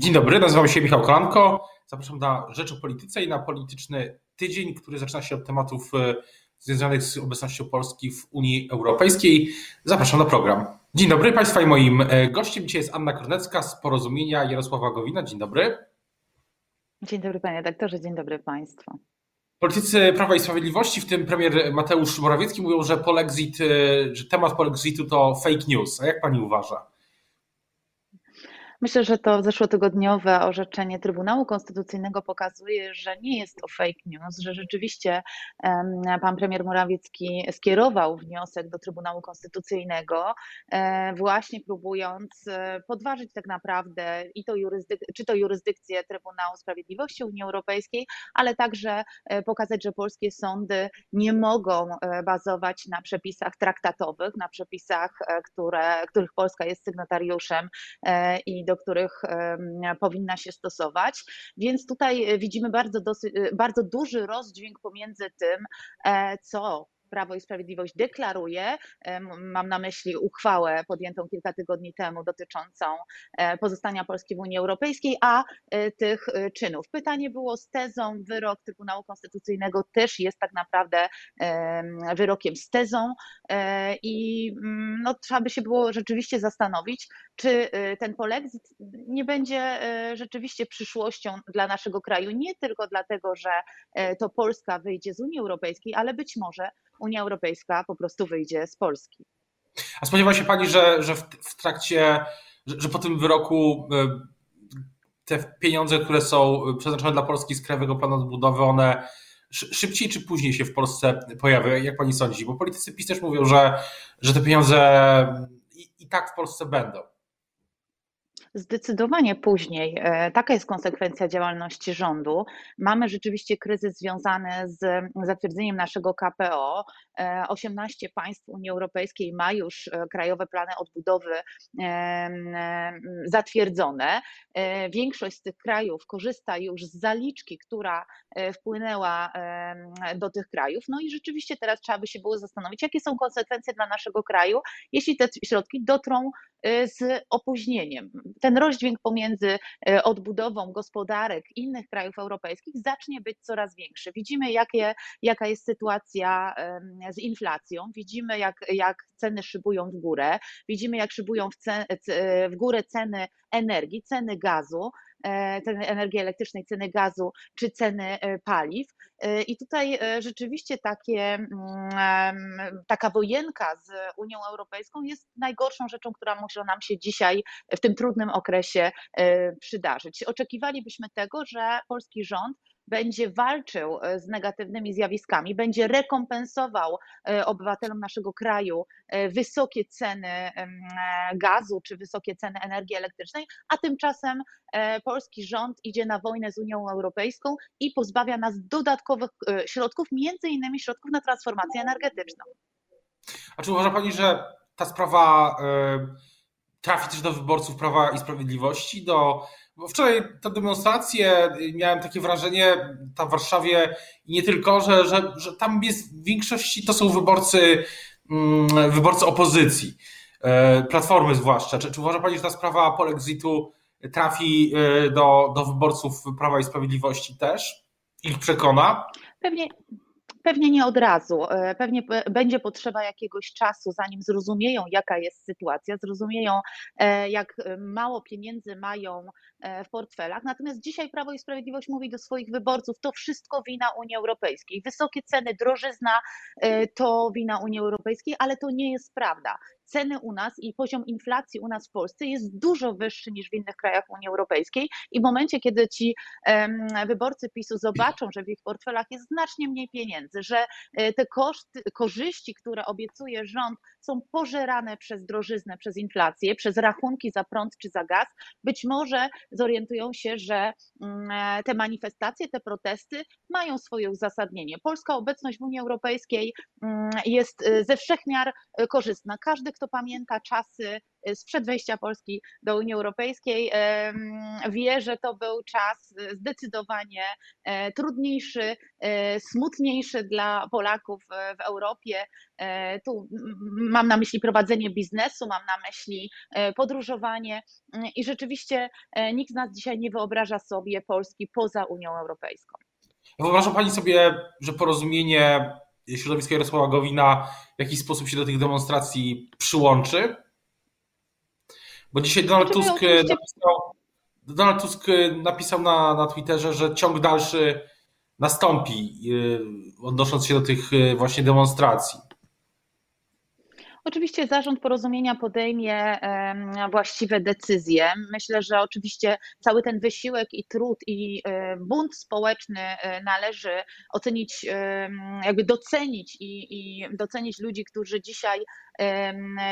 Dzień dobry, nazywam się Michał Kolanko. Zapraszam na Rzecz o Polityce i na polityczny tydzień, który zaczyna się od tematów e, związanych z obecnością Polski w Unii Europejskiej. Zapraszam na program. Dzień dobry Państwa i moim e, gościem dzisiaj jest Anna Kornecka z Porozumienia Jarosława Gowina. Dzień dobry. Dzień dobry panie doktorze, dzień dobry państwu. Politycy Prawa i Sprawiedliwości, w tym premier Mateusz Morawiecki, mówią, że, polexit, e, że temat polexitu to fake news. A jak pani uważa? Myślę, że to zeszłotygodniowe orzeczenie Trybunału Konstytucyjnego pokazuje, że nie jest to fake news, że rzeczywiście pan premier Morawiecki skierował wniosek do Trybunału Konstytucyjnego, e, właśnie próbując e, podważyć tak naprawdę i to jurystyk- czy to jurysdykcję Trybunału Sprawiedliwości Unii Europejskiej, ale także e, pokazać, że polskie sądy nie mogą bazować na przepisach traktatowych, na przepisach, które, których Polska jest sygnatariuszem i których powinna się stosować. Więc tutaj widzimy bardzo, dosyć, bardzo duży rozdźwięk pomiędzy tym, e, co Prawo i Sprawiedliwość deklaruje, mam na myśli uchwałę podjętą kilka tygodni temu dotyczącą e, pozostania Polski w Unii Europejskiej, a e, tych e, czynów. Pytanie było z tezą, wyrok Trybunału Konstytucyjnego też jest tak naprawdę wyrokiem z tezą i mm, no, trzeba by się było rzeczywiście zastanowić, czy ten polexit nie będzie rzeczywiście przyszłością dla naszego kraju, nie tylko dlatego, że to Polska wyjdzie z Unii Europejskiej, ale być może Unia Europejska po prostu wyjdzie z Polski. A spodziewa się Pani, że, że w, trakcie, że, po tym wyroku e, te pieniądze, które są przeznaczone dla Polski z Krajowego Planu Odbudowy, one szybciej czy później się w Polsce pojawią? Jak Pani sądzi? Bo politycy PiS też mówią, że, że te pieniądze i, i tak w Polsce będą. Zdecydowanie później. E, taka jest konsekwencja działalności rządu. Mamy rzeczywiście kryzys związany z zatwierdzeniem naszego KPO. 18 e, państw Unii Europejskiej ma już e, krajowe plany odbudowy zatwierdzone. Większość z tych krajów korzysta już z zaliczki, która wpłynęła do tych krajów. No i rzeczywiście teraz trzeba by się było zastanowić, jakie są konsekwencje dla naszego kraju, jeśli te środki dotrą z opóźnieniem ten rozdźwięk pomiędzy e, odbudową gospodarek innych krajów europejskich zacznie być coraz większy. Widzimy, jakie, jaka jest sytuacja z inflacją, widzimy, jak, jak ceny szybują w górę, widzimy, jak szybują w, cen, w górę ceny energii, ceny gazu. E, ceny energii elektrycznej, ceny gazu czy ceny e, paliw. E, I tutaj rzeczywiście takie, mm, taka wojenka z Unią Europejską jest najgorszą rzeczą, która może nam się dzisiaj w tym trudnym okresie przydarzyć. Oczekiwalibyśmy tego, że polski rząd będzie walczył e, z negatywnymi zjawiskami, będzie rekompensował e, obywatelom naszego kraju e, wysokie ceny gazu czy wysokie ceny energii elektrycznej, a tymczasem polski rząd idzie na wojnę z Unią Europejską i pozbawia nas dodatkowych środków, między innymi środków na transformację energetyczną. A czy uważa Pani, że ta sprawa trafi też do wyborców Prawa i Sprawiedliwości, do bo wczoraj te demonstracje, miałem takie wrażenie tam w Warszawie i nie tylko, że, że, że tam jest w większości to są wyborcy, mm, wyborcy opozycji, e, Platformy zwłaszcza. Czy, czy uważa Pani, że ta sprawa polexitu trafi e, do, do wyborców Prawa i Sprawiedliwości też? Ich przekona? Pewnie, Pewnie nie od razu. E, pewnie będzie potrzeba jakiegoś czasu, zanim zrozumieją, jaka jest sytuacja, zrozumieją, e, jak e, mało pieniędzy mają w portfelach. Natomiast dzisiaj Prawo i Sprawiedliwość mówi do swoich wyborców: to wszystko wina Unii Europejskiej. Wysokie ceny, drożyzna to wina Unii Europejskiej, ale to nie jest prawda ceny u nas i poziom inflacji u nas w Polsce jest dużo wyższy niż w innych krajach Unii Europejskiej i w momencie, kiedy ci wyborcy PiSu zobaczą, że w ich portfelach jest znacznie mniej pieniędzy, że e, te koszty, korzyści, które obiecuje rząd, są pożerane przez drożyznę, przez inflację, przez rachunki za prąd czy za gaz, być może zorientują się, że mm, e, te manifestacje, te protesty mają swoje uzasadnienie. Polska obecność w Unii Europejskiej mm, jest e, ze wszechmiar korzystna. Każdy, kto pamięta czasy sprzed wejścia Polski do Unii Europejskiej, wie, że to był czas zdecydowanie trudniejszy, smutniejszy dla Polaków w Europie. Tu mam na myśli prowadzenie biznesu, mam na myśli podróżowanie i rzeczywiście nikt z nas dzisiaj nie wyobraża sobie Polski poza Unią Europejską. Wyobraża Pani sobie, że porozumienie środowiska Jarosława Gowina w jakiś sposób się do tych demonstracji przyłączy? Bo dzisiaj Donald znaczy, Tusk napisał, Donald Tusk napisał na, na Twitterze, że ciąg dalszy nastąpi, yy, odnosząc się do tych właśnie demonstracji. Oczywiście zarząd porozumienia podejmie właściwe decyzje. Myślę, że oczywiście cały ten wysiłek i trud i e, bunt społeczny e, należy ocenić, jakby docenić i, i docenić ludzi, którzy dzisiaj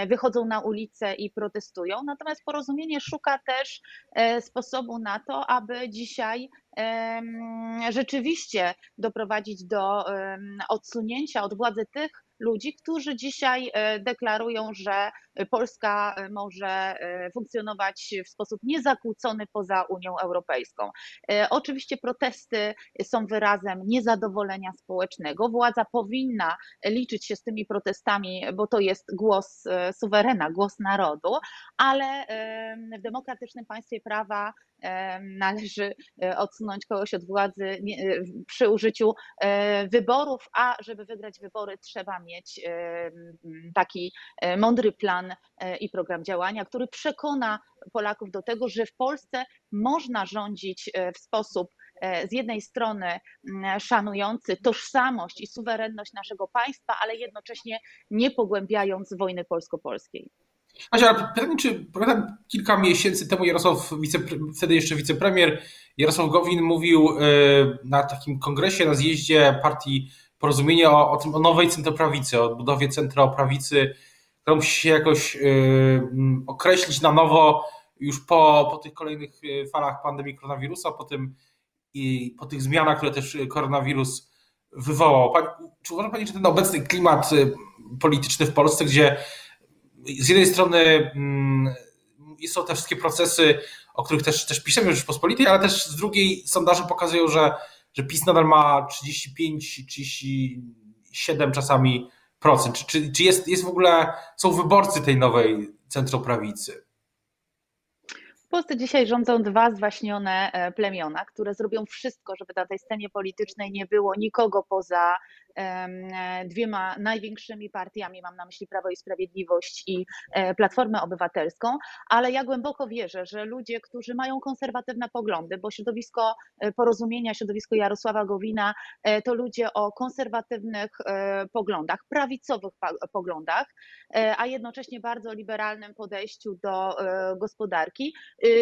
wychodzą na ulicę i protestują. Natomiast porozumienie szuka też e, sposobu na to, aby dzisiaj rzeczywiście doprowadzić do odsunięcia od władzy tych, ludzi, którzy dzisiaj e, deklarują, że Polska e, może e, funkcjonować w sposób niezakłócony poza Unią Europejską. Oczywiście protesty są wyrazem niezadowolenia społecznego. Władza powinna liczyć się z tymi protestami, bo to jest głos suwerena, głos narodu, ale w demokratycznym państwie prawa należy odsunąć kogoś od władzy przy użyciu wyborów, a żeby wygrać wybory trzeba mieć taki e, mądry plan e, i program działania, który przekona Polaków do tego, że w Polsce można rządzić e, w sposób z jednej strony szanujący tożsamość i suwerenność naszego państwa, ale jednocześnie nie pogłębiając wojny polsko-polskiej. Asia, pytanie, czy pamiętam kilka miesięcy temu Jarosław, wtedy jeszcze wicepremier Jarosław Gowin mówił na takim kongresie, na zjeździe partii porozumienie o, o, tym, o nowej centroprawicy, o odbudowie centroprawicy, która musi się jakoś yy, określić na nowo już po, po tych kolejnych y, falach pandemii koronawirusa, po tym i po tych zmianach, które też koronawirus wywołał. Pani, czy uważa Pani, że ten obecny klimat polityczny w Polsce, gdzie z jednej strony yy, są te wszystkie procesy, o których też, też piszemy w Rzeczpospolitej, ale też z drugiej sondaże pokazują, że że PiS nadal ma 35, 37 czasami procent. Czy, czy, czy jest, jest w ogóle, są wyborcy tej nowej centroprawicy? W Polsce dzisiaj rządzą dwa zwaśnione e, plemiona, które zrobią wszystko, żeby na tej scenie politycznej nie było nikogo poza dwiema największymi partiami, mam na myśli Prawo i Sprawiedliwość i e, Platformę Obywatelską, ale ja głęboko wierzę, że ludzie, którzy mają konserwatywne poglądy, bo środowisko e, porozumienia, środowisko Jarosława Gowina e, to ludzie o konserwatywnych poglądach, prawicowych poglądach, a jednocześnie bardzo liberalnym podejściu do gospodarki,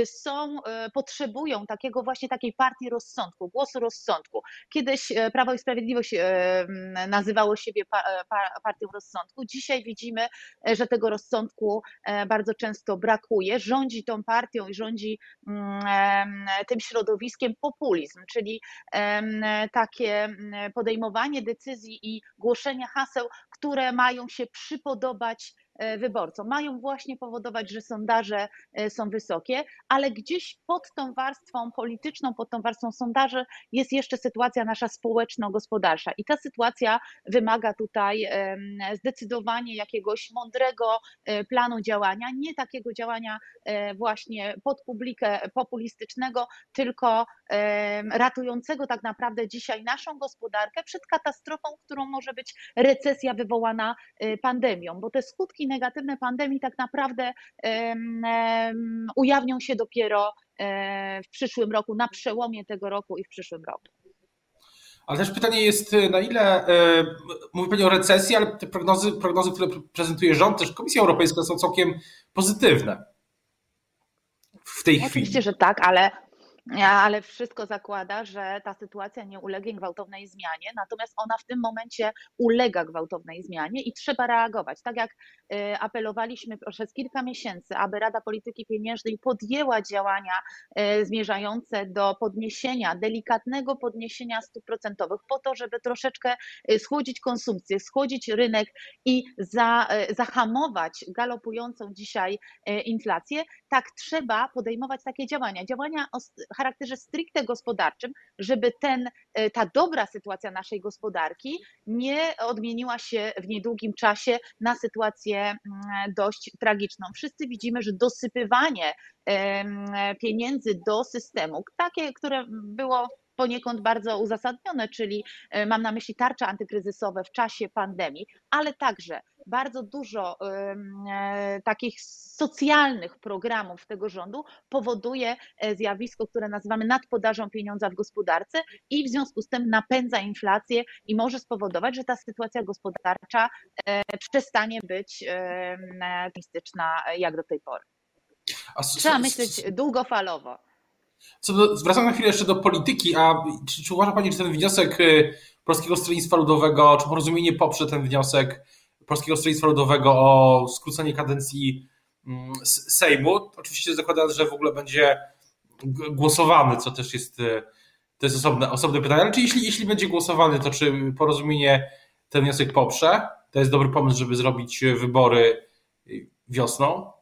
są, potrzebują takiego właśnie takiej partii rozsądku, głosu rozsądku. Kiedyś Prawo i Sprawiedliwość nazywało siebie partią rozsądku. Dzisiaj widzimy, e, że tego rozsądku e, bardzo często brakuje. Rządzi tą partią i rządzi mm, tym środowiskiem populizm, czyli takie podejmowanie decyzji i głoszenie haseł, które mają się przypodobać E, wyborcom. Mają właśnie powodować, że sondaże e, są wysokie, ale gdzieś pod tą warstwą polityczną, pod tą warstwą sondaży jest jeszcze sytuacja nasza społeczno-gospodarcza. I ta sytuacja wymaga tutaj zdecydowanie jakiegoś mądrego e, planu działania, nie takiego działania właśnie pod publikę populistycznego, tylko ratującego tak naprawdę dzisiaj naszą gospodarkę przed katastrofą, którą może być recesja wywołana pandemią, bo te skutki negatywne pandemii tak naprawdę ujawnią się dopiero e, w przyszłym roku, na przełomie tego roku i w przyszłym roku. Ale też pytanie jest, e, na ile, e, mówi Pani o recesji, ale te prognozy, prognozy, które prezentuje rząd, też Komisja Europejska są całkiem pozytywne w tej Oczywiście, chwili. Oczywiście, że tak, ale ale wszystko zakłada, że ta sytuacja nie ulegnie gwałtownej zmianie, natomiast ona w tym momencie ulega gwałtownej zmianie i trzeba reagować. Tak jak apelowaliśmy przez kilka miesięcy, aby Rada Polityki Pieniężnej podjęła działania y, zmierzające do podniesienia, delikatnego podniesienia stóp procentowych, po to, żeby troszeczkę y, schłodzić konsumpcję, schłodzić rynek i za, zahamować galopującą dzisiaj inflację, tak trzeba podejmować takie działania. Działania o charakterze stricte gospodarczym, żeby ten, ta dobra sytuacja naszej gospodarki nie odmieniła się w niedługim czasie na sytuację mm, dość tragiczną. Wszyscy widzimy, że dosypywanie pieniędzy do systemu, takie, które było poniekąd bardzo uzasadnione, czyli e, mam na myśli tarcze antykryzysowe w czasie pandemii, ale także bardzo dużo e, takich socjalnych programów tego rządu powoduje e, zjawisko, które nazywamy nadpodażą pieniądza w gospodarce i w związku z tym napędza inflację i może spowodować, że ta sytuacja gospodarcza przestanie być optymistyczna jak do tej pory. Trzeba myśleć długofalowo. Co do, zwracam na chwilę jeszcze do polityki, a czy, czy uważa Pani, że ten wniosek y, Polskiego Stronnictwa Ludowego, czy porozumienie poprze ten wniosek Polskiego Stronnictwa Ludowego o skrócenie kadencji mm, Sejmu? Oczywiście zakładając, że w ogóle będzie głosowany, co też jest, y, to jest osobne, osobne pytanie, ale czy jeśli, jeśli będzie głosowany, to czy porozumienie ten wniosek poprze? To jest dobry pomysł, żeby zrobić wybory y, wiosną?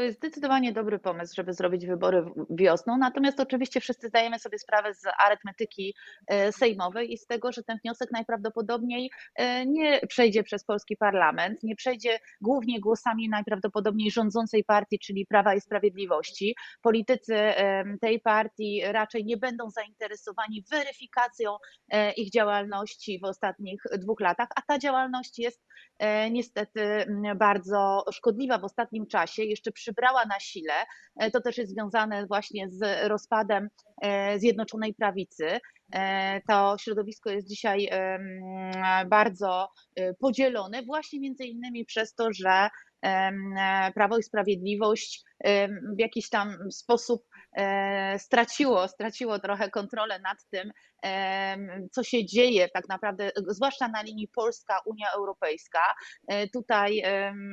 To jest zdecydowanie dobry pomysł, żeby zrobić wybory wiosną. Natomiast oczywiście wszyscy zdajemy sobie sprawę z arytmetyki e, sejmowej i z tego, że ten wniosek najprawdopodobniej e, nie przejdzie przez polski parlament, nie przejdzie głównie głosami najprawdopodobniej rządzącej partii, czyli Prawa i Sprawiedliwości. Politycy e, tej partii raczej nie będą zainteresowani weryfikacją ich działalności w ostatnich dwóch latach, a ta działalność jest niestety bardzo szkodliwa w ostatnim czasie. Jeszcze przybrała na sile. E, to też jest związane właśnie z rozpadem e, Zjednoczonej Prawicy. E, to środowisko jest dzisiaj bardzo podzielone, właśnie między innymi przez to, że Prawo i Sprawiedliwość w jakiś tam sposób straciło, straciło trochę kontrolę nad tym, co się dzieje tak naprawdę, zwłaszcza na linii Polska-Unia Europejska. Tutaj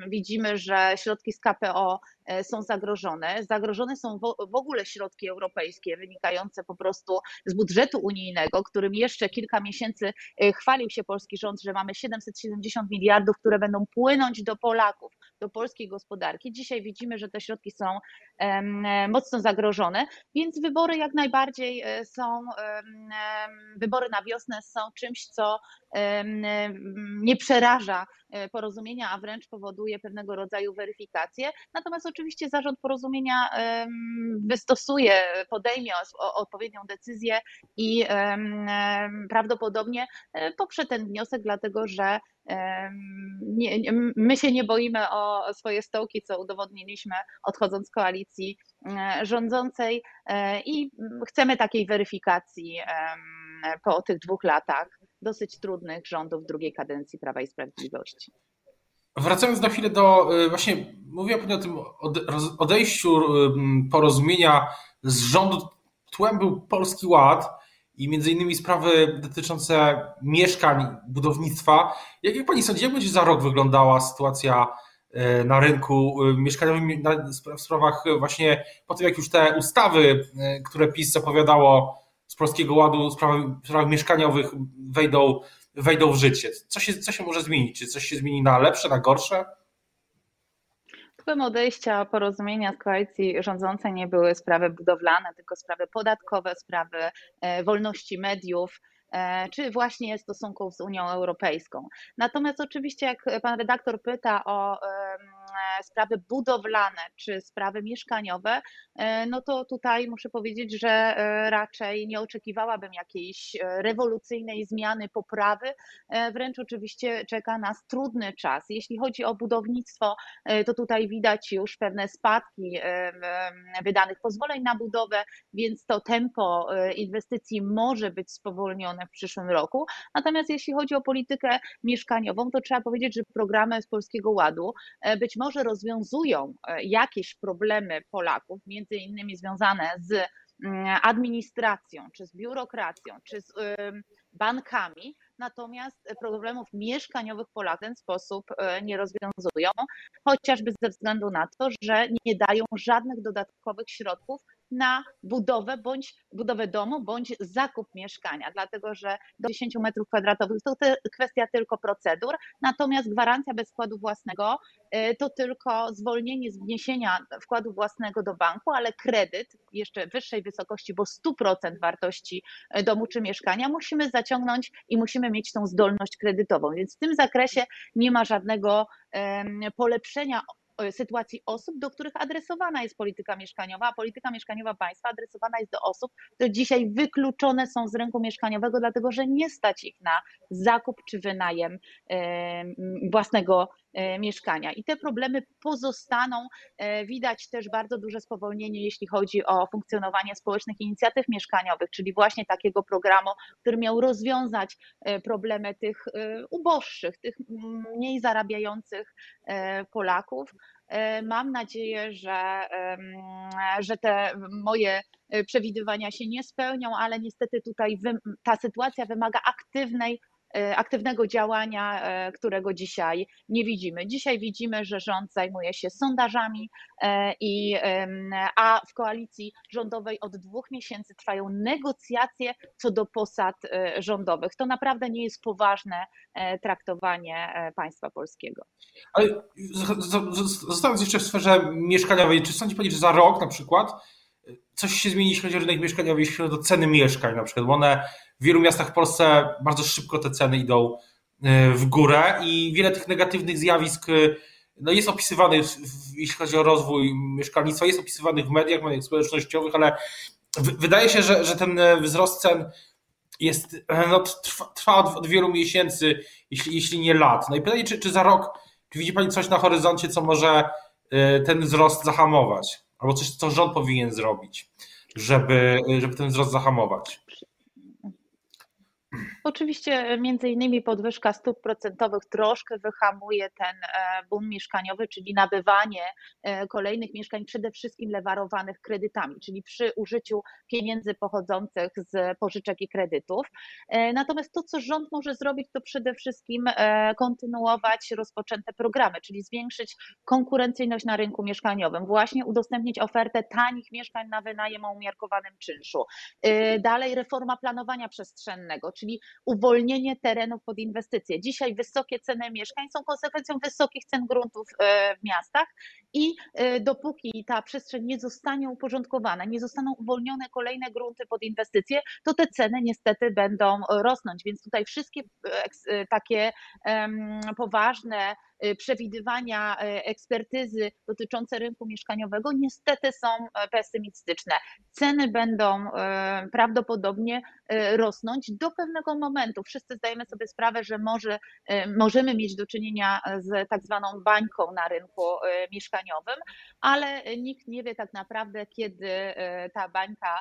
widzimy, że środki z KPO E, są zagrożone. Zagrożone są w ogóle środki europejskie wynikające po prostu z budżetu unijnego, którym jeszcze kilka miesięcy e, chwalił się polski rząd, że mamy 770 miliardów, które będą płynąć do Polaków, do polskiej gospodarki. Dzisiaj widzimy, że te środki są e, mocno zagrożone, więc wybory jak najbardziej są, wybory na wiosnę są czymś, co nie przeraża porozumienia, a wręcz powoduje pewnego rodzaju weryfikację. Natomiast oczywiście zarząd porozumienia wystosuje, podejmie odpowiednią decyzję i prawdopodobnie e, poprze ten wniosek, dlatego że nie, my się nie boimy o swoje stołki, co udowodniliśmy odchodząc z koalicji e, rządzącej e, i chcemy takiej weryfikacji po tych dwóch latach dosyć trudnych rządów drugiej kadencji Prawa i Sprawiedliwości. Wracając na chwilę do, y, właśnie mówiła Pani o tym odejściu y, porozumienia z rządu, tłem był Polski Ład i między innymi sprawy dotyczące mieszkań, budownictwa. Jak Pani sądzi, jak będzie za rok wyglądała sytuacja y, na rynku mieszkaniowym w sprawach właśnie po tym, jak już te ustawy, które PiS zapowiadało z Polskiego Ładu, w sprawach, sprawach mieszkaniowych wejdą wejdą w życie? Co się, co się może zmienić? Czy coś się zmieni na lepsze, na gorsze? Typem odejścia porozumienia z koalicji rządzącej nie były sprawy budowlane, tylko sprawy podatkowe, sprawy e, wolności mediów, e, czy właśnie stosunków z Unią Europejską. Natomiast oczywiście, jak pan redaktor pyta o E, sprawy budowlane czy sprawy mieszkaniowe, e, no to tutaj muszę powiedzieć, że e, raczej nie oczekiwałabym jakiejś rewolucyjnej zmiany, poprawy. Wręcz oczywiście czeka nas trudny czas. Jeśli chodzi o budownictwo, to tutaj widać już pewne spadki wydanych pozwoleń na budowę, więc to tempo inwestycji może być spowolnione w przyszłym roku. Natomiast jeśli chodzi o politykę mieszkaniową, to trzeba powiedzieć, że programy z Polskiego Ładu być może rozwiązują jakieś problemy Polaków, między innymi związane z mm, administracją, czy z biurokracją, czy z bankami, natomiast problemów mieszkaniowych Polacy w ten sposób e, nie rozwiązują, chociażby ze względu na to, że nie dają żadnych dodatkowych środków na budowę bądź budowę domu, bądź zakup mieszkania, dlatego że do 10 metrów kwadratowych to kwestia tylko procedur, natomiast gwarancja bez wkładu własnego y, to tylko zwolnienie z wniesienia wkładu własnego do banku, ale kredyt jeszcze wyższej wysokości, bo 100% wartości y, domu czy mieszkania musimy zaciągnąć i musimy mieć tą zdolność kredytową, więc w tym zakresie nie ma żadnego polepszenia sytuacji osób, do których adresowana jest polityka mieszkaniowa, a polityka mieszkaniowa państwa adresowana jest do osób, które dzisiaj wykluczone są z rynku mieszkaniowego, dlatego że nie stać ich na zakup czy wynajem własnego mieszkania. I te problemy pozostaną. E, widać też bardzo duże spowolnienie, jeśli chodzi o funkcjonowanie społecznych inicjatyw mieszkaniowych, czyli właśnie takiego programu, który miał rozwiązać e, problemy tych uboższych, tych mniej zarabiających Polaków. Mam nadzieję, że, że te moje przewidywania się nie spełnią, ale niestety tutaj ta sytuacja wymaga aktywnej E, aktywnego działania, e, którego dzisiaj nie widzimy. Dzisiaj widzimy, że rząd zajmuje się sondażami, e, i, a w koalicji rządowej od dwóch miesięcy trwają negocjacje co do posad rządowych. To naprawdę nie jest poważne traktowanie państwa polskiego. Ale zostając jeszcze w sferze mieszkaniowej, czy sądzi Pani, że za rok na przykład coś się zmieni, jeśli chodzi o rynek mieszkaniowy, jeśli chodzi o ceny mieszkań na przykład, one w wielu miastach w Polsce bardzo szybko te ceny idą e, w górę i wiele tych negatywnych zjawisk e, no jest opisywanych, jeśli chodzi o rozwój mieszkalnictwa, jest opisywanych w mediach, mediach społecznościowych, ale wydaje się, że, że ten e, wzrost cen jest, no, trwa, trwa od, od, wielu miesięcy, jeśli, jeśli nie lat. No i pytanie, czy, czy za rok, czy widzi Pani coś na horyzoncie, co może ten wzrost zahamować? Albo coś, co rząd powinien zrobić, żeby, żeby ten wzrost zahamować? Mm-hmm. Oczywiście e, między innymi podwyżka stóp procentowych troszkę wyhamuje ten e, boom mieszkaniowy, czyli nabywanie e, kolejnych mieszkań przede wszystkim lewarowanych kredytami, czyli przy użyciu pieniędzy pochodzących z pożyczek i kredytów. Natomiast to, co rząd może zrobić, to przede wszystkim kontynuować rozpoczęte programy, czyli zwiększyć konkurencyjność na rynku mieszkaniowym, właśnie udostępnić ofertę tanich mieszkań na wynajem o umiarkowanym czynszu. Dalej reforma planowania przestrzennego, czyli uwolnienie terenów pod inwestycje. Dzisiaj wysokie ceny mieszkań są konsekwencją wysokich cen gruntów e, w miastach i e, dopóki ta przestrzeń nie zostanie uporządkowana, nie zostaną uwolnione kolejne grunty pod inwestycje, to te ceny niestety będą rosnąć. Więc tutaj wszystkie e, takie poważne przewidywania y, ekspertyzy dotyczące rynku mieszkaniowego niestety są e, pesymistyczne. Ceny będą e, prawdopodobnie e, rosnąć do pewnego momentu. Wszyscy zdajemy sobie sprawę, że może, możemy mieć do czynienia z tak zwaną bańką na rynku mieszkaniowym, ale nikt nie wie tak naprawdę, kiedy ta bańka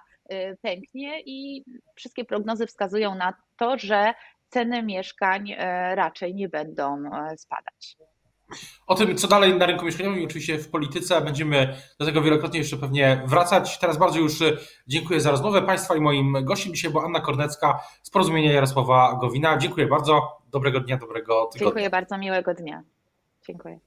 pęknie i wszystkie prognozy wskazują na to, że ceny mieszkań e, raczej nie będą e, spadać. O tym, co dalej na rynku mieszkaniowym i oczywiście w polityce, będziemy do tego wielokrotnie jeszcze pewnie wracać. Teraz bardzo już dziękuję za rozmowę Państwa i moim gościem dzisiaj była Anna Kornecka z Porozumienia Jarosława Gowina. Dziękuję bardzo, dobrego dnia, dobrego tygodnia. Dziękuję bardzo, miłego dnia. Dziękuję.